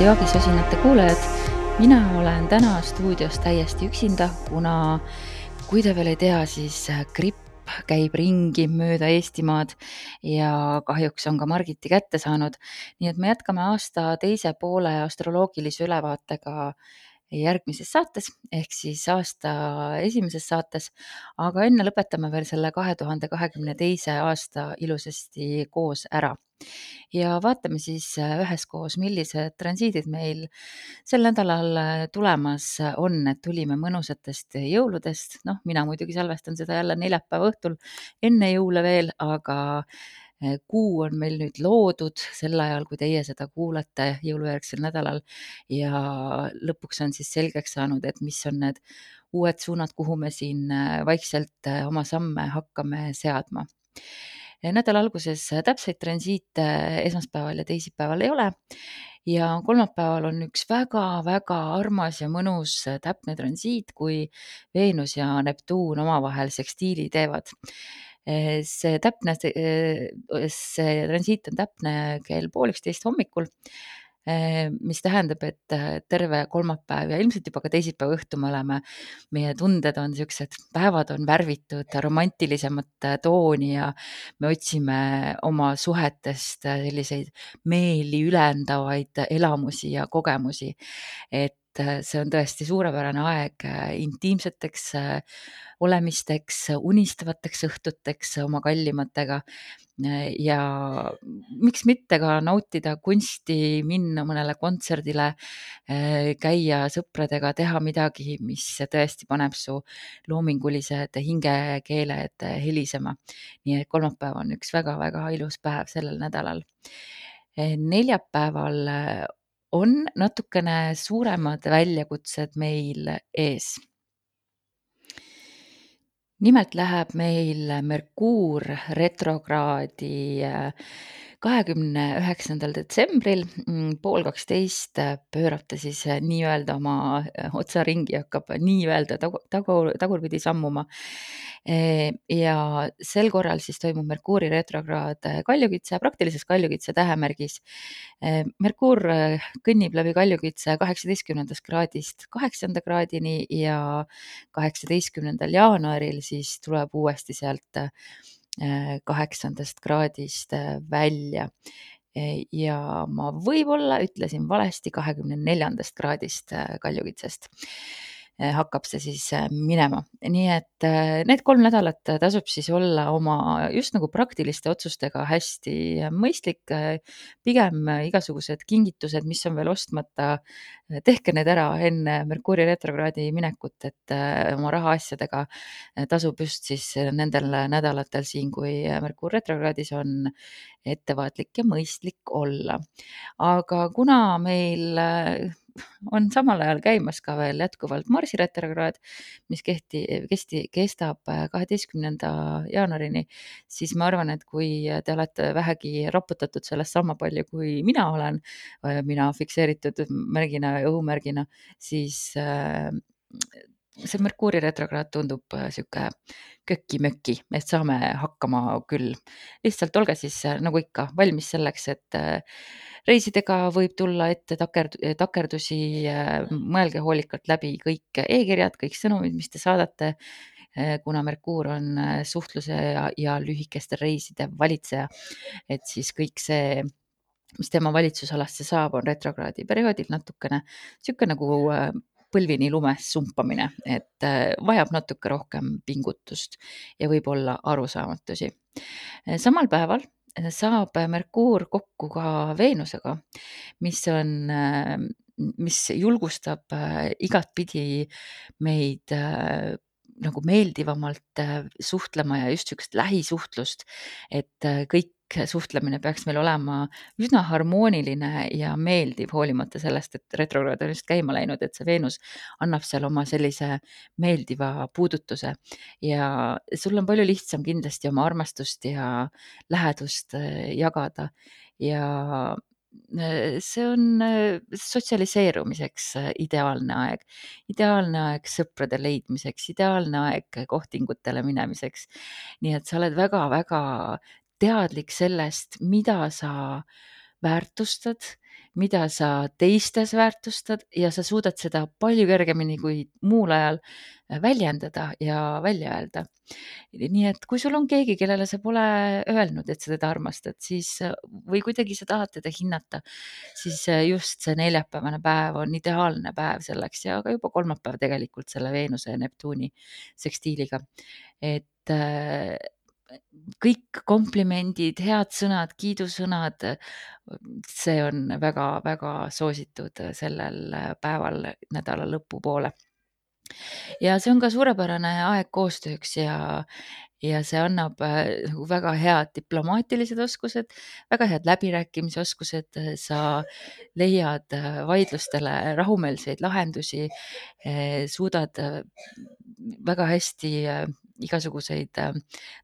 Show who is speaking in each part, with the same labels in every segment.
Speaker 1: armsad Zodiaagi-sosinate kuulajad, mina olen täna stuudios täiesti üksinda, kuna kui te veel ei tea, siis äh, gripp käib ringi mööda Eestimaad ja kahjuks on ka Margiti kätte saanud. nii et me jätkame aasta teise poole astroloogilise ülevaatega järgmises saates ehk siis aasta esimeses saates, aga enne lõpetame veel selle kahe tuhande kahekümne teise aasta ilusasti koos ära. Ja vaatame siis äh, üheskoos, millised transiidid meil sel nädalal äh, tulemas on, et tulime mõnusatest jõuludest, noh, mina muidugi salvestan seda jälle neljapäeva õhtul enne jõule veel, aga kuu on meil nüüd loodud sel ajal, kui teie seda kuulate jõulujärgsel nädalal. Ja lõpuks on siis selgeks saanud, et mis on need uued suunad, kuhu me siin vaikselt oma samme hakkame seadma. Nädala alguses täpseid transiite esmaspäeval ja teisipäeval ei ole. Ja kolmapäeval on üks väga-väga armas ja mõnus täpne transiit, kui Veenus ja Neptuun omavahel sekstiili teevad. See täpne, see transiit on täpne kell pool üksteist hommikul Ehm, mis tähendab, et äh, terve kolmapäev ja ilmselt juba ka teisipäeva õhtu me oleme, meie tunded on niisugused, päevad on värvitud romantilisemat äh, tooni ja me otsime oma suhetest äh, selliseid meeli ülendavaid elamusi ja kogemusi. et see on tõesti suurepärane aeg intiimseteks olemisteks, unistavateks õhtuteks oma kallimatega ja miks mitte ka nautida kunsti, minna mõnele kontserdile, äh, käia sõpradega, teha midagi, mis tõesti paneb su loomingulised hingekeeled helisema. nii et kolmapäev on üks väga-väga ilus päev sellel nädalal. Äh, neljapäeval äh, on natukene suuremad väljakutsed meil ees. Nimelt läheb meil Merkuur retrokraadi äh, kahekümne üheksandal detsembril mm, pool kaksteist pöörab ta siis äh, nii-öelda oma äh, otsaringi, hakkab nii-öelda tagu, tagu, tagurpidi sammuma ja sel korral siis toimub Merkuuri retrokraad Kaljukitse, praktilises Kaljukitse tähemärgis. Merkuur kõnnib läbi Kaljukitse kaheksateistkümnendast kraadist kaheksanda kraadini ja kaheksateistkümnendal jaanuaril siis tuleb uuesti sealt kaheksandast kraadist välja. Ja ma võib-olla ütlesin valesti kahekümne neljandast kraadist Kaljukitsest. Eh, hakkab see siis eh, minema. nii et eh, need kolm nädalat tasub siis olla oma just nagu praktiliste otsustega hästi mõistlik. pigem igasugused kingitused, mis on veel ostmata, tehke need ära enne Merkuuri retrokraadi minekut, et oma rahaasjadega tasub just siis nendel nädalatel siin, kui Merkuur retrokraadis on ettevaatlik ja mõistlik olla. aga kuna meil on samal ajal käimas ka veel jätkuvalt Marsi retrokraad, mis kehti, kesti, kestab äh, kaheteistkümnenda jaanuarini, siis ma arvan, et kui te olete vähegi raputatud sellest sama palju, kui mina olen, äh, mina fikseeritud märgina, õhumärgina, siis äh, see Merkuuri retrokraad tundub sihuke köki-möki, et saame hakkama küll. lihtsalt olge siis nagu ikka valmis selleks, et reisidega võib tulla ette takerd-, takerdusi, mõelge hoolikalt läbi kõik e-kirjad, kõik sõnumid, mis te saadate, kuna Merkuur on suhtluse ja, ja lühikeste reiside valitseja, et siis kõik see, mis tema valitsusalasse saab, on retrokraadi perioodil natukene niisugune nagu põlvini lumes sumpamine, et vajab natuke rohkem pingutust ja võib-olla arusaamatusi. samal päeval saab Merkuur kokku ka Veenusega, mis on, mis julgustab äh, igatpidi meid äh, nagu meeldivamalt äh, suhtlema ja just niisugust lähisuhtlust, et kõik suhtlemine peaks meil olema üsna harmooniline ja meeldiv, hoolimata sellest, et retrokraad on just käima läinud, et see Veenus annab seal oma sellise meeldiva puudutuse. ja sul on palju lihtsam kindlasti oma armastust ja lähedust äh, jagada ja äh, see on äh, sotsialiseerumiseks ideaalne aeg, ideaalne aeg sõprade leidmiseks, ideaalne aeg kohtingutele minemiseks. nii et sa oled väga-väga teadlik sellest, mida sa väärtustad, mida sa teistes väärtustad ja sa suudad seda palju kergemini kui muul ajal väljendada ja välja öelda. nii et kui sul on keegi, kellele sa pole öelnud, et sa teda armastad, siis või kuidagi sa tahad teda hinnata, siis just see neljapäevane päev on ideaalne päev selleks ja ka juba kolmapäev tegelikult selle Veenuse ja Neptuuni sekstiiliga. et kõik komplimendid, head sõnad, kiidusõnad, see on väga-väga soositud sellel päeval nädala lõpupoole. ja see on ka suurepärane aeg koostööks ja, ja see annab nagu väga head diplomaatilised oskused, väga head läbirääkimisoskused, sa leiad vaidlustele rahumeelseid lahendusi, suudad väga hästi igasuguseid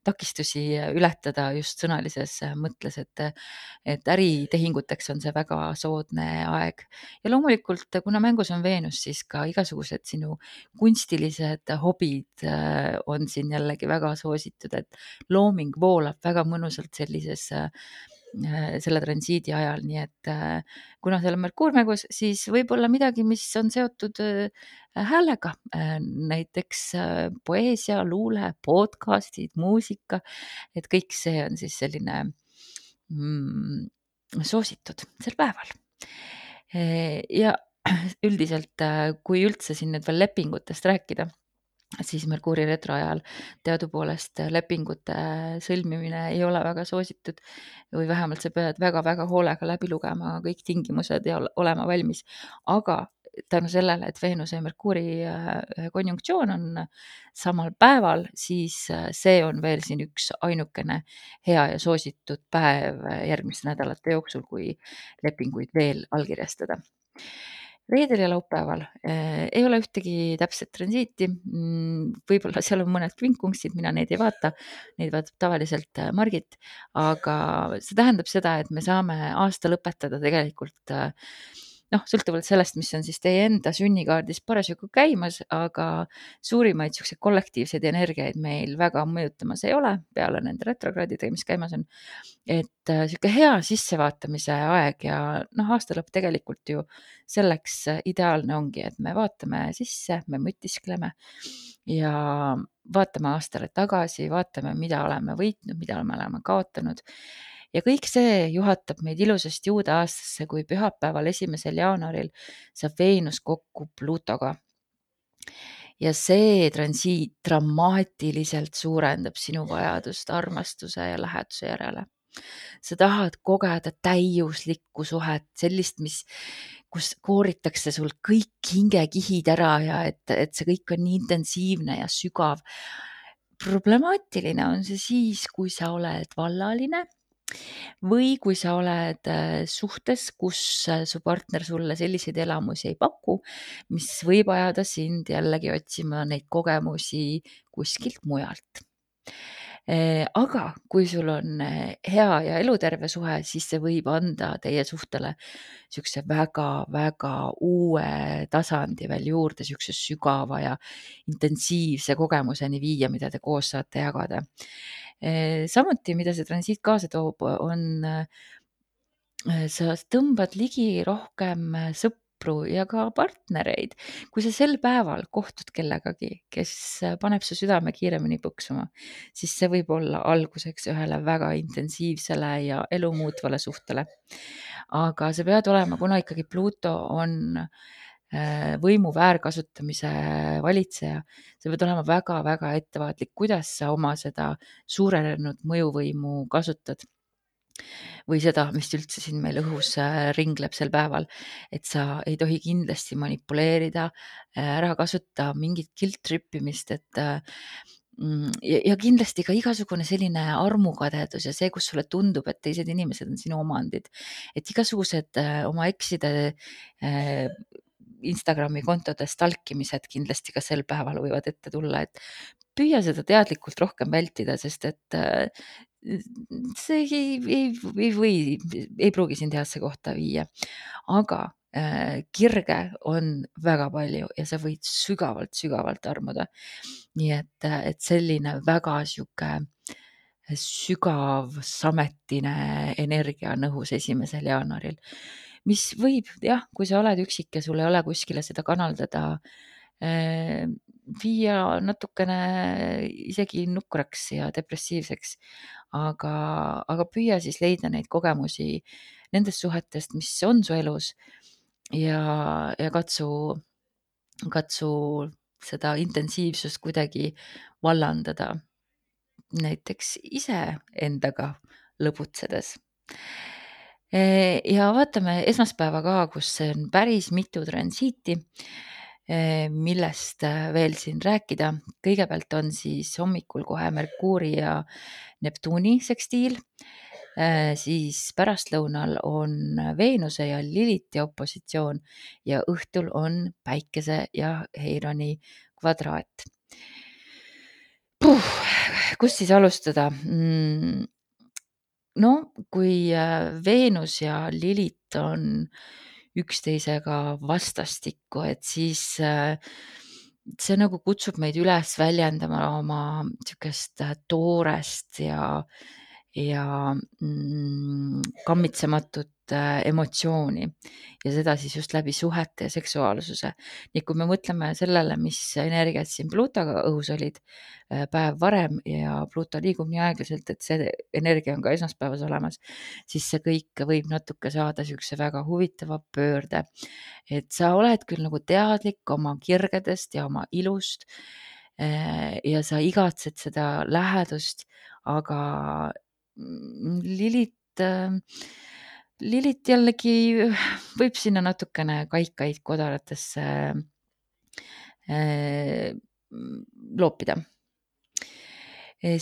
Speaker 1: takistusi ületada just sõnalises mõttes, et, et äritehinguteks on see väga soodne aeg. ja loomulikult, kuna mängus on Veenus, siis ka igasugused sinu kunstilised hobid on siin jällegi väga soositud, et looming voolab väga mõnusalt sellises selle transiidi ajal, nii et kuna seal on Merkuur mängus, siis võib-olla midagi, mis on seotud häälega, näiteks poeesia, luule, podcast'id, muusika, et kõik see on siis selline mm, soositud sel päeval. ja üldiselt, kui üldse siin nüüd veel lepingutest rääkida siis Merkuuri retro ajal teadupoolest lepingute sõlmimine ei ole väga soositud või vähemalt sa pead väga-väga hoolega läbi lugema kõik tingimused ja olema valmis. aga tänu sellele, et Veenuse ja Merkuuri äh, konjunktsioon on samal päeval, siis äh, see on veel siin üks ainukene hea ja soositud päev järgmiste nädalate jooksul, kui lepinguid veel allkirjastada reedel ja laupäeval. Äh, ei ole ühtegi täpset transiiti. Mm,. võib-olla seal on mõned kvinkvunksid, mina neid ei vaata, neid vaatab tavaliselt äh, Margit, aga see tähendab seda, et me saame aasta lõpetada tegelikult äh, noh, sõltuvalt sellest, mis on siis teie enda sünnikaardis parasjagu käimas, aga suurimaid niisuguseid kollektiivseid energiaid meil väga mõjutamas ei ole, peale nende retrokraadidega, mis käimas on. et niisugune hea sissevaatamise aeg ja noh, aasta lõpp tegelikult ju selleks ideaalne ongi, et me vaatame sisse, me mõtiskleme ja vaatame aastale tagasi, vaatame, mida oleme võitnud, mida me oleme kaotanud ja kõik see juhatab meid ilusasti uude aastasse, kui pühapäeval, esimesel jaanuaril saab Veenus kokku Pluutoga. ja see transiit dramaatiliselt suurendab sinu vajadust armastuse ja läheduse järele. sa tahad kogeda täiuslikku suhet, sellist, mis, kus kooritakse sul kõik hingekihid ära ja et, et see kõik on nii intensiivne ja sügav problemaatiline on see siis, kui sa oled vallaline või kui sa oled äh, suhtes, kus äh, su partner sulle selliseid elamusi ei paku, mis võib ajada sind jällegi otsima neid kogemusi kuskilt mujalt Äh, aga kui sul on hea ja eluterve suhe, siis see võib anda teie suhtele niisuguse väga-väga uue tasandi veel juurde, niisuguse sügava ja intensiivse kogemuseni viia, mida te koos saate jagada. Äh, samuti, mida see transiit kaasa toob, on sa tõmbad ligi rohkem sõpru sõpru ja ka partnereid. kui sa sel päeval kohtud kellegagi, kes paneb su südame kiiremini põksuma, siis see võib olla alguseks ühele väga intensiivsele ja elumuutvale suhtele. aga sa pead olema, kuna ikkagi Pluto on äh, võimu väärkasutamise valitseja, sa pead olema väga-väga ettevaatlik, kuidas sa oma seda suurenenud mõjuvõimu kasutad. Või seda, mis üldse siin meil õhus äh, ringleb sel päeval. et sa ei tohi kindlasti manipuleerida, äh, ära kasuta mingit guilt trip imist, et äh, mm, ja, ja kindlasti ka igasugune selline armukadedus ja see, kus sulle tundub, et teised inimesed on sinu omandid, et igasugused oma ekside Instagrami kontode stalkimised kindlasti ka sel päeval võivad ette tulla, et püüa seda teadlikult rohkem vältida, sest et see ei, ei, ei või, ei pruugi sind heasse kohta viia, aga äh, kirge on väga palju ja sa võid sügavalt-sügavalt armuda. nii et, et selline väga sihuke sügav sametine energia on õhus esimesel jaanuaril mis võib jah, kui sa oled üksik ja sul ei ole kuskile seda kanaldada, viia natukene isegi nukraks ja depressiivseks. aga, aga püüa siis leida neid kogemusi nendest suhetest, mis on su elus ja, ja katsu, katsu seda intensiivsust kuidagi vallandada. näiteks iseendaga lõbutsedes. Ja vaatame esmaspäeva ka, kus on päris mitu transiiti millest veel siin rääkida. kõigepealt on siis hommikul kohe Merkuuri ja Neptuuni sekstiil, siis pärastlõunal on Veenuse ja Liliti opositsioon ja õhtul on Päikese ja Heironi kvadraat. kust siis alustada? Mm, no kui Veenus ja Lilit on üksteisega vastastikku, et siis see nagu kutsub meid üles väljendama oma niisugust toorest ja, ja mm, kammitsematut emotsiooni ja seda siis just läbi suhete ja seksuaalsuse. nii et kui me mõtleme sellele, mis energiat siin Pluutoga õhus olid päev varem ja Pluuto liigub nii aeglaselt, et see energia on ka esmaspäevas olemas, siis see kõik võib natuke saada niisuguse väga huvitava pöörde. et sa oled küll nagu teadlik oma kirgedest ja oma ilust ja sa igatsed seda lähedust, aga Lilit Lilit jällegi võib sinna natukene kaikaid kodaratesse loopida.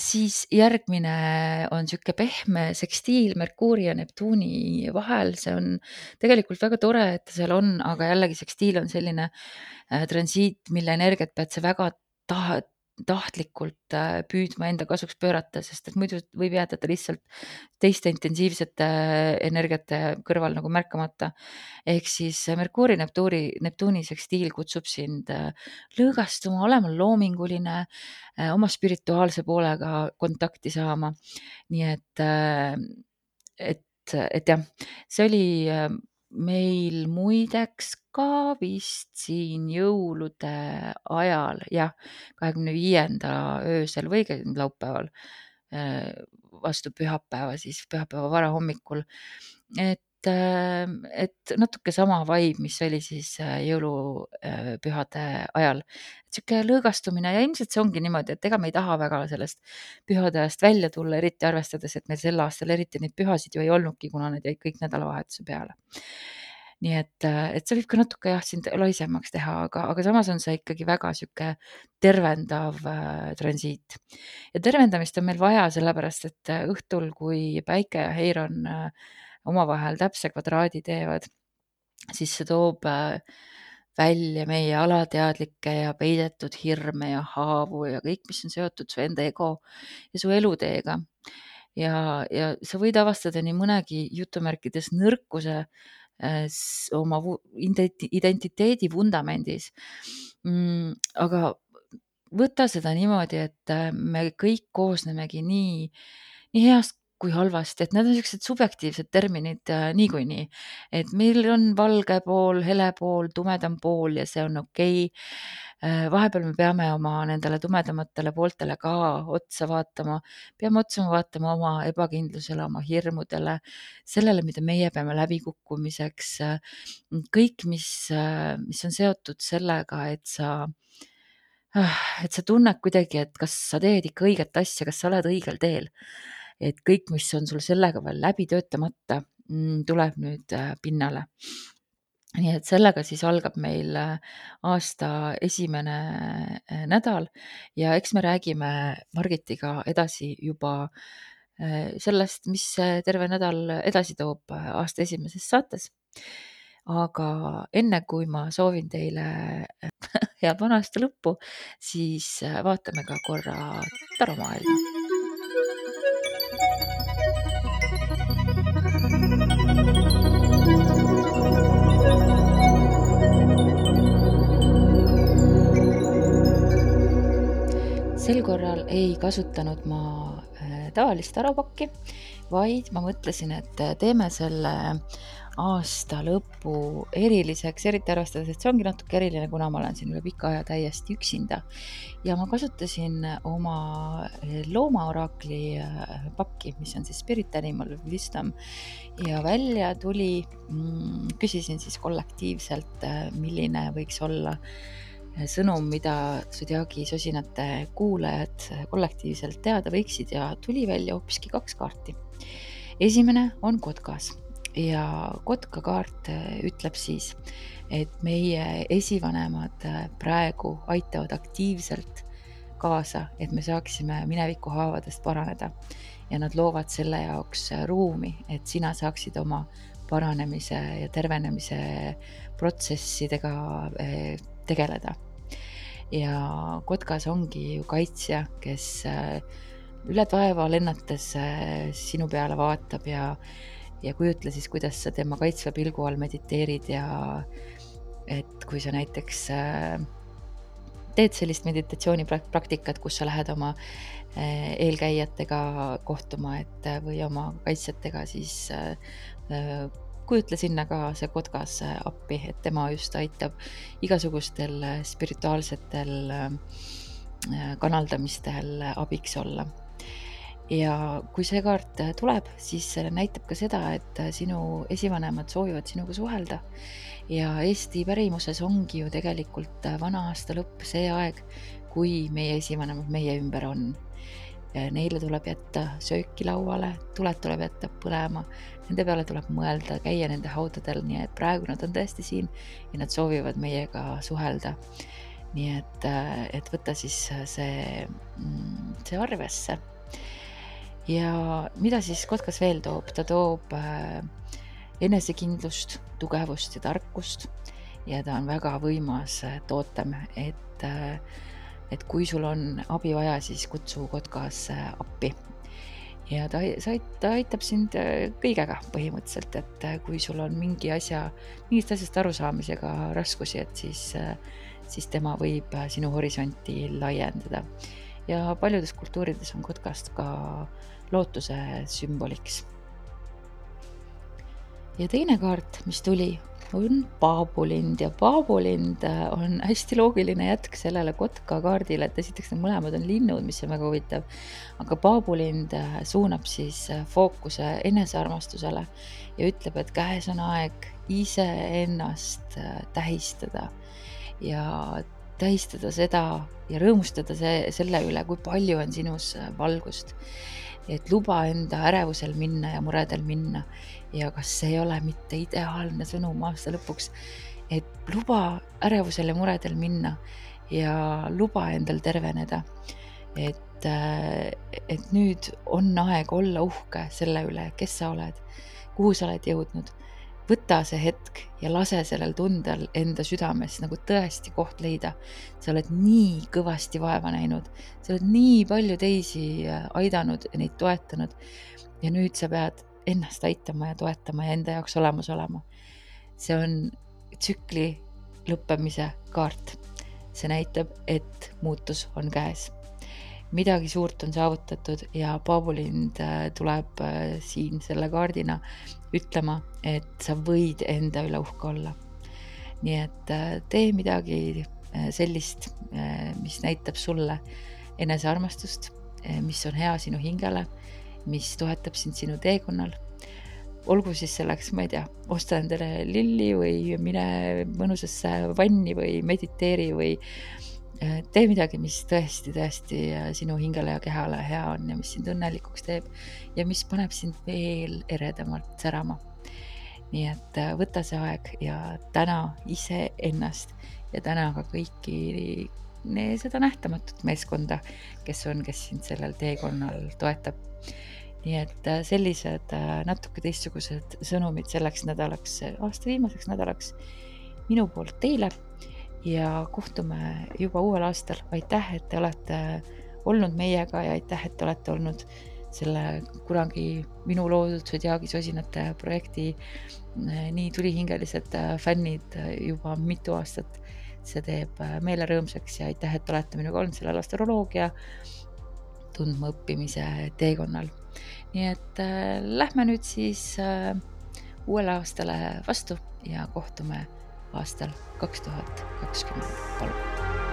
Speaker 1: siis järgmine on niisugune pehme sekstiil Merkuuri ja Neptuuni vahel, see on tegelikult väga tore, et ta seal on, aga jällegi sekstiil on selline transiit, mille energiat pead sa väga taha, tahtlikult püüdma enda kasuks pöörata, sest et muidu võib jääda ta lihtsalt teiste intensiivsete energiate kõrval nagu märkamata. ehk siis Merkuuri, Neptuuri, Neptuuni sekstiil kutsub sind lõõgastuma, olema loominguline, oma spirituaalse poolega kontakti saama. nii et, et, et jah, see oli meil muideks ka vist siin jõulude ajal, jah, kahekümne viienda öösel või laupäeval vastu pühapäeva, siis pühapäeva varahommikul. et, et natuke sama vibe, mis oli siis jõulupühade ajal. sihuke lõõgastumine ja ilmselt see ongi niimoodi, et ega me ei taha väga sellest pühade ajast välja tulla, eriti arvestades, et meil sel aastal eriti neid pühasid ju ei olnudki, kuna need jäid kõik nädalavahetuse peale nii et, et see võib ka natuke jah, sind laisemaks teha, aga, aga samas on see ikkagi väga sihuke tervendav äh, transiit. ja tervendamist on meil vaja, sellepärast et õhtul, kui Päike ja Heiron äh, omavahel täpse kvadraadi teevad, siis see toob äh, välja meie alateadlikke ja peidetud hirme ja haavu ja kõik, mis on seotud su enda ego ja su eluteega. ja, ja sa võid avastada nii mõnegi jutumärkides nõrkuse Äh, oma identiteedi vundamendis. Mm, aga võta seda niimoodi, et äh, me kõik koosnemegi nii, nii heast kui halvast, et need on niisugused subjektiivsed terminid äh, niikuinii. et meil on valge pool, hele pool, tumedam pool ja see on okei okay Äh, vahepeal me peame oma nendele tumedamatele pooltele ka otsa vaatama, peame otsa vaatama oma ebakindlusele, oma hirmudele, sellele, mida meie peame läbikukkumiseks. kõik, mis, mis on seotud sellega, et sa, et sa tunned kuidagi, et kas sa teed ikka õiget asja, kas sa oled õigel teel. Et kõik, mis on sul sellega veel läbi töötamata, mm, tuleb nüüd äh, pinnale nii et sellega siis algab meil äh, aasta esimene äh, nädal ja eks me räägime Margitiga edasi juba sellest, mis terve nädal edasi toob aasta esimeses saates. aga enne kui ma soovin teile head vana aasta lõppu, siis vaatame ka korra taromaailma sel korral ei kasutanud ma äh, tavalist tarapakki, vaid ma mõtlesin, et teeme selle aasta lõpu eriliseks, eriti arvestades, et see ongi natuke eriline, kuna ma olen siin üle pika aja täiesti üksinda. ja ma kasutasin oma loomaoraakli äh, pakki, mis on siis Spirit Animal Wisdom ja välja tuli, mm, küsisin siis kollektiivselt, äh, milline võiks olla äh, sõnum, mida Zodiaagi sosinate kuulajad kollektiivselt teada võiksid ja tuli välja hoopiski kaks kaarti. esimene on kotkas ja kotkakaart ütleb siis, et meie esivanemad praegu aitavad aktiivselt kaasa, et me saaksime mineviku haavadest paraneda ja nad loovad selle jaoks ruumi, et sina saaksid oma paranemise ja tervenemise protsessidega tegeleda. ja kotkas ongi ju kaitsja, kes üle taeva lennates sinu peale vaatab ja ja kujutle siis, kuidas sa tema kaitsva pilgu all mediteerid ja et kui sa näiteks äh, teed sellist meditatsioonipraktikat, kus sa lähed oma äh, eelkäijatega kohtuma, et äh, või oma kaitsjatega, siis kujutle sinna ka see kotkas appi, et tema just aitab igasugustel spirituaalsetel kanaldamistel abiks olla ja kui see kaart äh, tuleb, siis näitab ka seda, et äh, sinu esivanemad soovivad sinuga suhelda. ja Eesti pärimuses ongi ju tegelikult äh, vana aasta lõpp see aeg, kui meie esivanemad meie ümber on. Neile tuleb jätta sööki lauale, tuled tuleb jätta põlema, nende peale tuleb mõelda, käia nende haudadel, nii et praegu nad on tõesti siin ja nad soovivad meiega suhelda. nii et, et võta siis see, mm, see arvesse. Ja mida siis kotkas veel toob, ta toob äh, enesekindlust, tugevust ja tarkust. Ja ta on väga võimas äh, tootem, et, äh, et kui sul on abi vaja, siis kutsu kotkas appi. ja ta, ta aitab sind kõigega põhimõtteliselt, et kui sul on mingi asja, mingist asjast arusaamisega raskusi, et siis, siis tema võib sinu horisonti laiendada. ja paljudes kultuurides on kotkast ka äh, lootuse sümboliks. ja teine kaart, mis tuli, on paabulind ja paabulind äh, on hästi loogiline jätk sellele kotka kaardile, et esiteks need mõlemad on linnud, mis on väga huvitav, aga paabulind äh, suunab siis äh, fookuse enesearmastusele ja ütleb, et käes on aeg iseennast tähistada ja tähistada seda ja rõõmustada see, selle üle, kui palju on sinus valgust et luba enda ärevusel minna ja muredel minna. ja kas see ei ole mitte ideaalne sõnum aasta lõpuks, et luba ärevusel ja muredel minna ja luba endal terveneda. et, äh, et nüüd on aeg olla uhke selle üle, kes sa oled, kuhu sa oled jõudnud võta see hetk ja lase sellel tundel enda südames nagu tõesti koht leida. sa oled nii kõvasti vaeva näinud, sa oled nii palju teisi äh, aidanud ja neid toetanud. ja nüüd sa pead ennast aitama ja toetama ja enda jaoks olemas olema. see on tsükli lõppemise kaart. see näitab, et muutus on käes midagi suurt on saavutatud ja Paavulind äh, tuleb äh, siin selle kaardina ütlema, et sa võid enda üle uhke olla. nii et äh, tee midagi sellist, mis näitab sulle enesearmastust, mis on hea sinu hingele, mis toetab sind sinu teekonnal. olgu siis selleks, ma ei tea, osta endale lilli või mine mõnusasse vanni või mediteeri või Äh, tee midagi, mis tõesti, tõesti äh, sinu hingele ja kehale hea on ja mis sind õnnelikuks teeb ja mis paneb sind veel eredamalt särama. nii et äh, võta see aeg ja täna iseennast ja täna ka kõiki seda nähtamatut meeskonda, kes on, kes sind sellel teekonnal toetab. nii et sellised natuke teistsugused sõnumid selleks nädalaks, aasta viimaseks nädalaks minu poolt teile ja kohtume juba uuel aastal. aitäh, et te olete olnud meiega ja aitäh, et te olete olnud selle kunagi minu loodud Zodiaagi sosinate projekti eh, nii tulihingelised eh, fännid eh, juba mitu aastat. see teeb meele rõõmsaks ja aitäh, et olete minuga olnud sellel astroloogia tundmaõppimise teekonnal. nii et äh, lähme nüüd siis äh, uuele aastale vastu ja kohtume aastal kaks tuhat kakskümmend kolm.